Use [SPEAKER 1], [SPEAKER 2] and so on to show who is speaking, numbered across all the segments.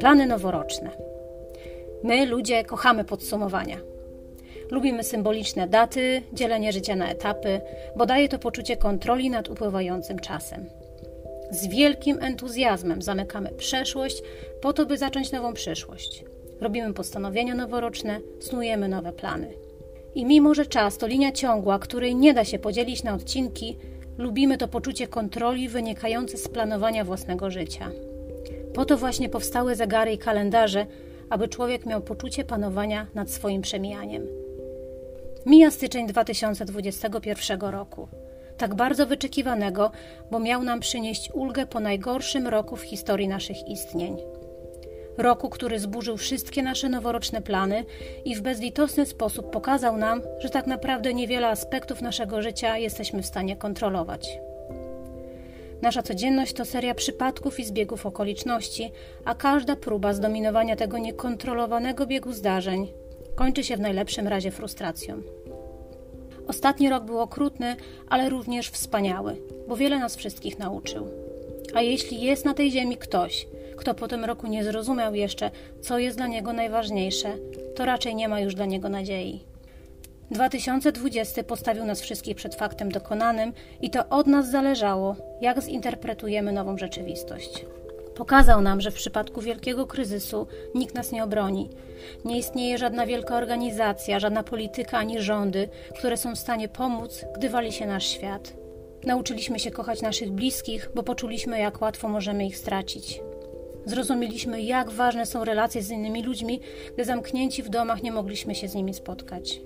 [SPEAKER 1] Plany noworoczne. My, ludzie, kochamy podsumowania. Lubimy symboliczne daty, dzielenie życia na etapy, bo daje to poczucie kontroli nad upływającym czasem. Z wielkim entuzjazmem zamykamy przeszłość po to, by zacząć nową przyszłość. Robimy postanowienia noworoczne, snujemy nowe plany. I mimo, że czas to linia ciągła, której nie da się podzielić na odcinki, lubimy to poczucie kontroli wynikające z planowania własnego życia. Po to właśnie powstały zegary i kalendarze, aby człowiek miał poczucie panowania nad swoim przemijaniem. Mija styczeń 2021 roku, tak bardzo wyczekiwanego, bo miał nam przynieść ulgę po najgorszym roku w historii naszych istnień. Roku, który zburzył wszystkie nasze noworoczne plany i w bezlitosny sposób pokazał nam, że tak naprawdę niewiele aspektów naszego życia jesteśmy w stanie kontrolować. Nasza codzienność to seria przypadków i zbiegów okoliczności, a każda próba zdominowania tego niekontrolowanego biegu zdarzeń kończy się w najlepszym razie frustracją. Ostatni rok był okrutny, ale również wspaniały, bo wiele nas wszystkich nauczył. A jeśli jest na tej ziemi ktoś, kto po tym roku nie zrozumiał jeszcze, co jest dla niego najważniejsze, to raczej nie ma już dla niego nadziei. 2020 postawił nas wszystkich przed faktem dokonanym i to od nas zależało, jak zinterpretujemy nową rzeczywistość. Pokazał nam, że w przypadku wielkiego kryzysu nikt nas nie obroni. Nie istnieje żadna wielka organizacja, żadna polityka ani rządy, które są w stanie pomóc, gdy wali się nasz świat. Nauczyliśmy się kochać naszych bliskich, bo poczuliśmy, jak łatwo możemy ich stracić. Zrozumieliśmy, jak ważne są relacje z innymi ludźmi, gdy zamknięci w domach nie mogliśmy się z nimi spotkać.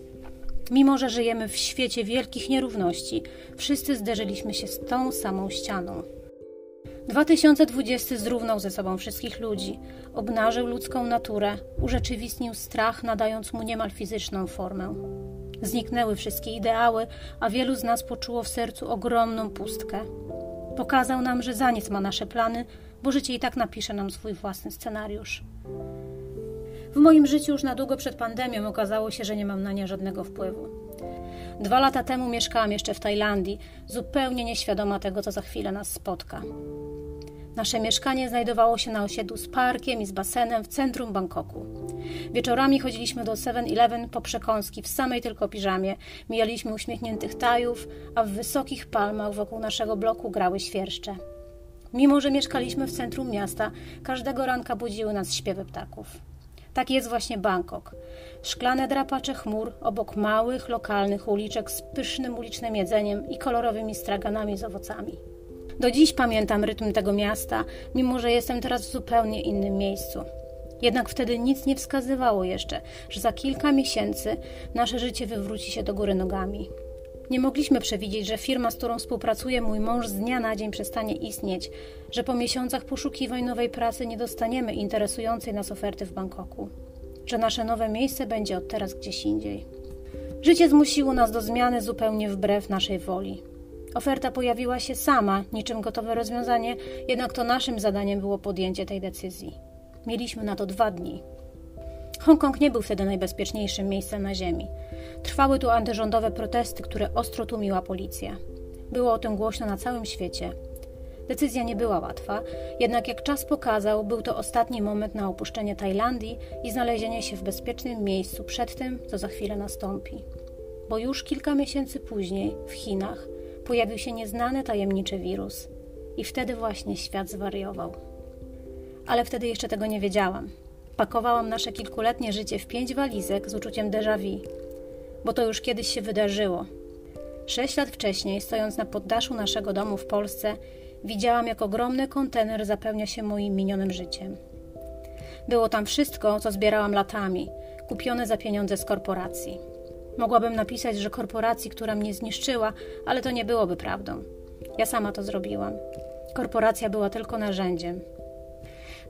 [SPEAKER 1] Mimo, że żyjemy w świecie wielkich nierówności, wszyscy zderzyliśmy się z tą samą ścianą. 2020 zrównał ze sobą wszystkich ludzi, obnażył ludzką naturę, urzeczywistnił strach, nadając mu niemal fizyczną formę. Zniknęły wszystkie ideały, a wielu z nas poczuło w sercu ogromną pustkę. Pokazał nam, że za nic ma nasze plany, bo życie i tak napisze nam swój własny scenariusz. W moim życiu już na długo przed pandemią okazało się, że nie mam na nie żadnego wpływu. Dwa lata temu mieszkałam jeszcze w Tajlandii, zupełnie nieświadoma tego, co za chwilę nas spotka. Nasze mieszkanie znajdowało się na osiedlu z parkiem i z basenem w centrum Bangkoku. Wieczorami chodziliśmy do 7-Eleven po przekąski w samej tylko piżamie, mijaliśmy uśmiechniętych tajów, a w wysokich palmach wokół naszego bloku grały świerszcze. Mimo, że mieszkaliśmy w centrum miasta, każdego ranka budziły nas śpiewy ptaków. Tak jest właśnie Bangkok. Szklane drapacze chmur obok małych, lokalnych uliczek z pysznym ulicznym jedzeniem i kolorowymi straganami z owocami. Do dziś pamiętam rytm tego miasta, mimo że jestem teraz w zupełnie innym miejscu. Jednak wtedy nic nie wskazywało jeszcze, że za kilka miesięcy nasze życie wywróci się do góry nogami. Nie mogliśmy przewidzieć, że firma, z którą współpracuje mój mąż, z dnia na dzień przestanie istnieć, że po miesiącach poszukiwań nowej pracy nie dostaniemy interesującej nas oferty w Bangkoku, że nasze nowe miejsce będzie od teraz gdzieś indziej. Życie zmusiło nas do zmiany zupełnie wbrew naszej woli. Oferta pojawiła się sama, niczym gotowe rozwiązanie, jednak to naszym zadaniem było podjęcie tej decyzji. Mieliśmy na to dwa dni. Hongkong nie był wtedy najbezpieczniejszym miejscem na Ziemi. Trwały tu antyrządowe protesty, które ostro tłumiła policja. Było o tym głośno na całym świecie. Decyzja nie była łatwa, jednak jak czas pokazał, był to ostatni moment na opuszczenie Tajlandii i znalezienie się w bezpiecznym miejscu przed tym, co za chwilę nastąpi. Bo już kilka miesięcy później, w Chinach, pojawił się nieznany tajemniczy wirus i wtedy właśnie świat zwariował. Ale wtedy jeszcze tego nie wiedziałam. Pakowałam nasze kilkuletnie życie w pięć walizek z uczuciem déjà vu, bo to już kiedyś się wydarzyło. Sześć lat wcześniej, stojąc na poddaszu naszego domu w Polsce, widziałam, jak ogromny kontener zapełnia się moim minionym życiem. Było tam wszystko, co zbierałam latami, kupione za pieniądze z korporacji. Mogłabym napisać, że korporacji, która mnie zniszczyła, ale to nie byłoby prawdą. Ja sama to zrobiłam. Korporacja była tylko narzędziem.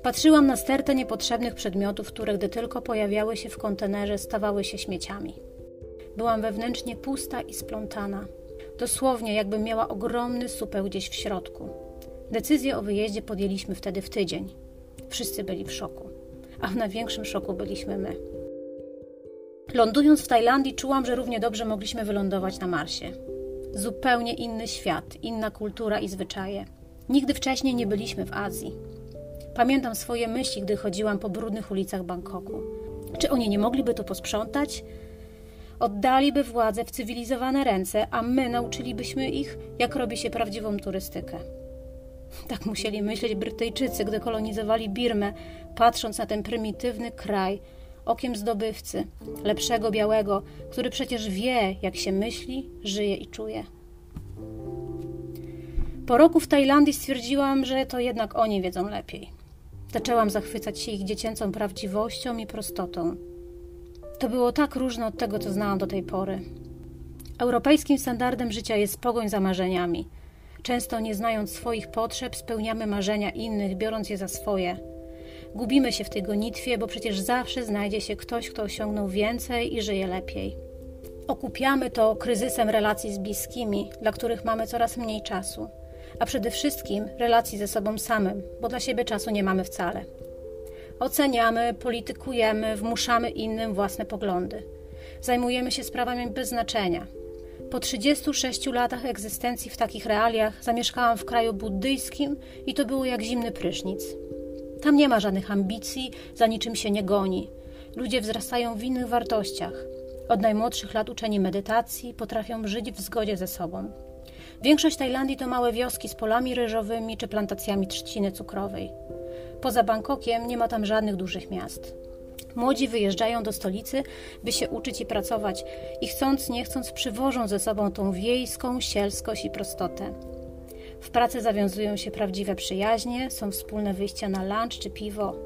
[SPEAKER 1] Patrzyłam na stertę niepotrzebnych przedmiotów, które gdy tylko pojawiały się w kontenerze, stawały się śmieciami. Byłam wewnętrznie pusta i splątana. Dosłownie, jakbym miała ogromny supeł gdzieś w środku. Decyzję o wyjeździe podjęliśmy wtedy w tydzień. Wszyscy byli w szoku, a w największym szoku byliśmy my. Lądując w Tajlandii, czułam, że równie dobrze mogliśmy wylądować na Marsie. Zupełnie inny świat, inna kultura i zwyczaje. Nigdy wcześniej nie byliśmy w Azji. Pamiętam swoje myśli, gdy chodziłam po brudnych ulicach Bangkoku. Czy oni nie mogliby to posprzątać? Oddaliby władzę w cywilizowane ręce, a my nauczylibyśmy ich, jak robi się prawdziwą turystykę. Tak musieli myśleć Brytyjczycy, gdy kolonizowali Birmę, patrząc na ten prymitywny kraj okiem zdobywcy, lepszego białego, który przecież wie, jak się myśli, żyje i czuje. Po roku w Tajlandii stwierdziłam, że to jednak oni wiedzą lepiej. Zaczęłam zachwycać się ich dziecięcą prawdziwością i prostotą. To było tak różne od tego, co znałam do tej pory. Europejskim standardem życia jest pogoń za marzeniami. Często nie znając swoich potrzeb, spełniamy marzenia innych, biorąc je za swoje. Gubimy się w tej gonitwie, bo przecież zawsze znajdzie się ktoś, kto osiągnął więcej i żyje lepiej. Okupiamy to kryzysem relacji z bliskimi, dla których mamy coraz mniej czasu, a przede wszystkim relacji ze sobą samym, bo dla siebie czasu nie mamy wcale. Oceniamy, politykujemy, wmuszamy innym własne poglądy. Zajmujemy się sprawami bez znaczenia. Po 36 latach egzystencji w takich realiach zamieszkałam w kraju buddyjskim i to było jak zimny prysznic. Tam nie ma żadnych ambicji, za niczym się nie goni. Ludzie wzrastają w innych wartościach. Od najmłodszych lat uczeni medytacji potrafią żyć w zgodzie ze sobą. Większość Tajlandii to małe wioski z polami ryżowymi czy plantacjami trzciny cukrowej. Poza Bangkokiem nie ma tam żadnych dużych miast. Młodzi wyjeżdżają do stolicy, by się uczyć i pracować, i chcąc nie chcąc przywożą ze sobą tą wiejską sielskość i prostotę. W pracy zawiązują się prawdziwe przyjaźnie, są wspólne wyjścia na lunch czy piwo.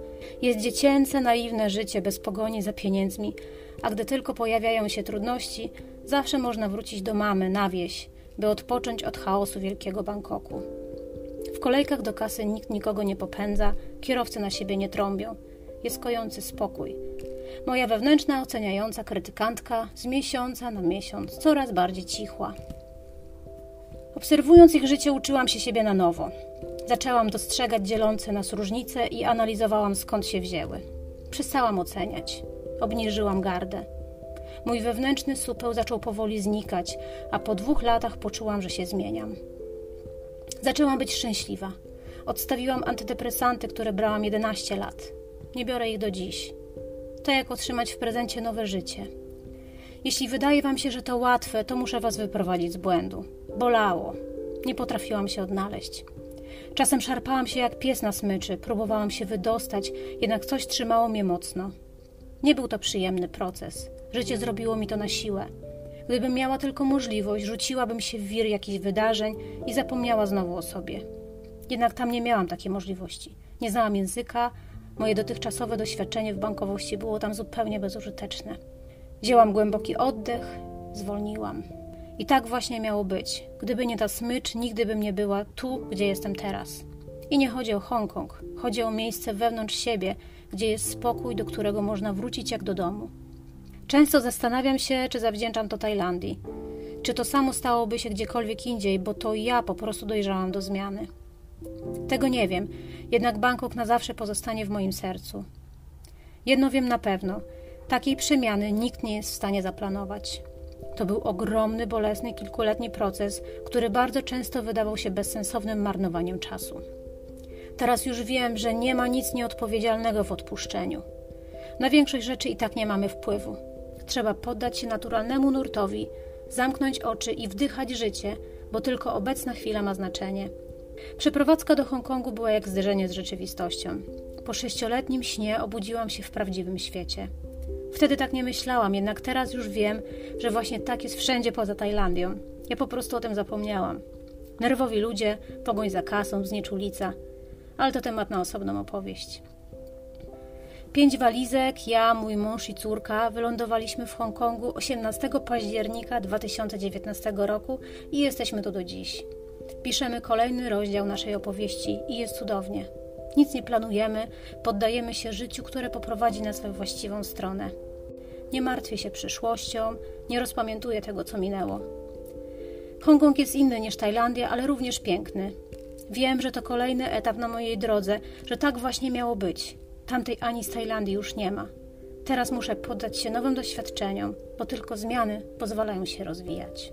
[SPEAKER 1] Jest dziecięce, naiwne życie bez pogoni za pieniędzmi, a gdy tylko pojawiają się trudności, zawsze można wrócić do mamy na wieś, by odpocząć od chaosu wielkiego Bangkoku. W kolejkach do kasy nikt nikogo nie popędza, kierowcy na siebie nie trąbią. Jest kojący spokój. Moja wewnętrzna oceniająca krytykantka z miesiąca na miesiąc coraz bardziej cichła. Obserwując ich życie, uczyłam się siebie na nowo. Zaczęłam dostrzegać dzielące nas różnice i analizowałam skąd się wzięły. Przestałam oceniać. Obniżyłam gardę. Mój wewnętrzny supeł zaczął powoli znikać, a po dwóch latach poczułam, że się zmieniam. Zaczęłam być szczęśliwa. Odstawiłam antydepresanty, które brałam 11 lat. Nie biorę ich do dziś. To jak otrzymać w prezencie nowe życie. Jeśli wydaje Wam się, że to łatwe, to muszę Was wyprowadzić z błędu. Bolało. Nie potrafiłam się odnaleźć. Czasem szarpałam się jak pies na smyczy, próbowałam się wydostać, jednak coś trzymało mnie mocno. Nie był to przyjemny proces. Życie zrobiło mi to na siłę. Gdybym miała tylko możliwość, rzuciłabym się w wir jakichś wydarzeń i zapomniała znowu o sobie. Jednak tam nie miałam takiej możliwości. Nie znałam języka, moje dotychczasowe doświadczenie w bankowości było tam zupełnie bezużyteczne. Wzięłam głęboki oddech, zwolniłam. I tak właśnie miało być. Gdyby nie ta smycz, nigdy bym nie była tu, gdzie jestem teraz. I nie chodzi o Hongkong, chodzi o miejsce wewnątrz siebie, gdzie jest spokój, do którego można wrócić jak do domu. Często zastanawiam się, czy zawdzięczam to Tajlandii. Czy to samo stałoby się gdziekolwiek indziej, bo to ja po prostu dojrzałam do zmiany. Tego nie wiem, jednak Bangkok na zawsze pozostanie w moim sercu. Jedno wiem na pewno: takiej przemiany nikt nie jest w stanie zaplanować. To był ogromny, bolesny, kilkuletni proces, który bardzo często wydawał się bezsensownym marnowaniem czasu. Teraz już wiem, że nie ma nic nieodpowiedzialnego w odpuszczeniu. Na większość rzeczy i tak nie mamy wpływu. Trzeba poddać się naturalnemu nurtowi, zamknąć oczy i wdychać życie, bo tylko obecna chwila ma znaczenie. Przeprowadzka do Hongkongu była jak zderzenie z rzeczywistością. Po sześcioletnim śnie obudziłam się w prawdziwym świecie. Wtedy tak nie myślałam, jednak teraz już wiem, że właśnie tak jest wszędzie poza Tajlandią. Ja po prostu o tym zapomniałam. Nerwowi ludzie, pogoń za kasą, znieczulica. Ale to temat na osobną opowieść. Pięć walizek, ja, mój mąż i córka wylądowaliśmy w Hongkongu 18 października 2019 roku i jesteśmy tu do dziś. Piszemy kolejny rozdział naszej opowieści i jest cudownie. Nic nie planujemy, poddajemy się życiu, które poprowadzi nas we właściwą stronę. Nie martwię się przyszłością, nie rozpamiętuję tego, co minęło. Hongkong jest inny niż Tajlandia, ale również piękny. Wiem, że to kolejny etap na mojej drodze, że tak właśnie miało być. Tamtej Ani z Tajlandii już nie ma. Teraz muszę poddać się nowym doświadczeniom, bo tylko zmiany pozwalają się rozwijać.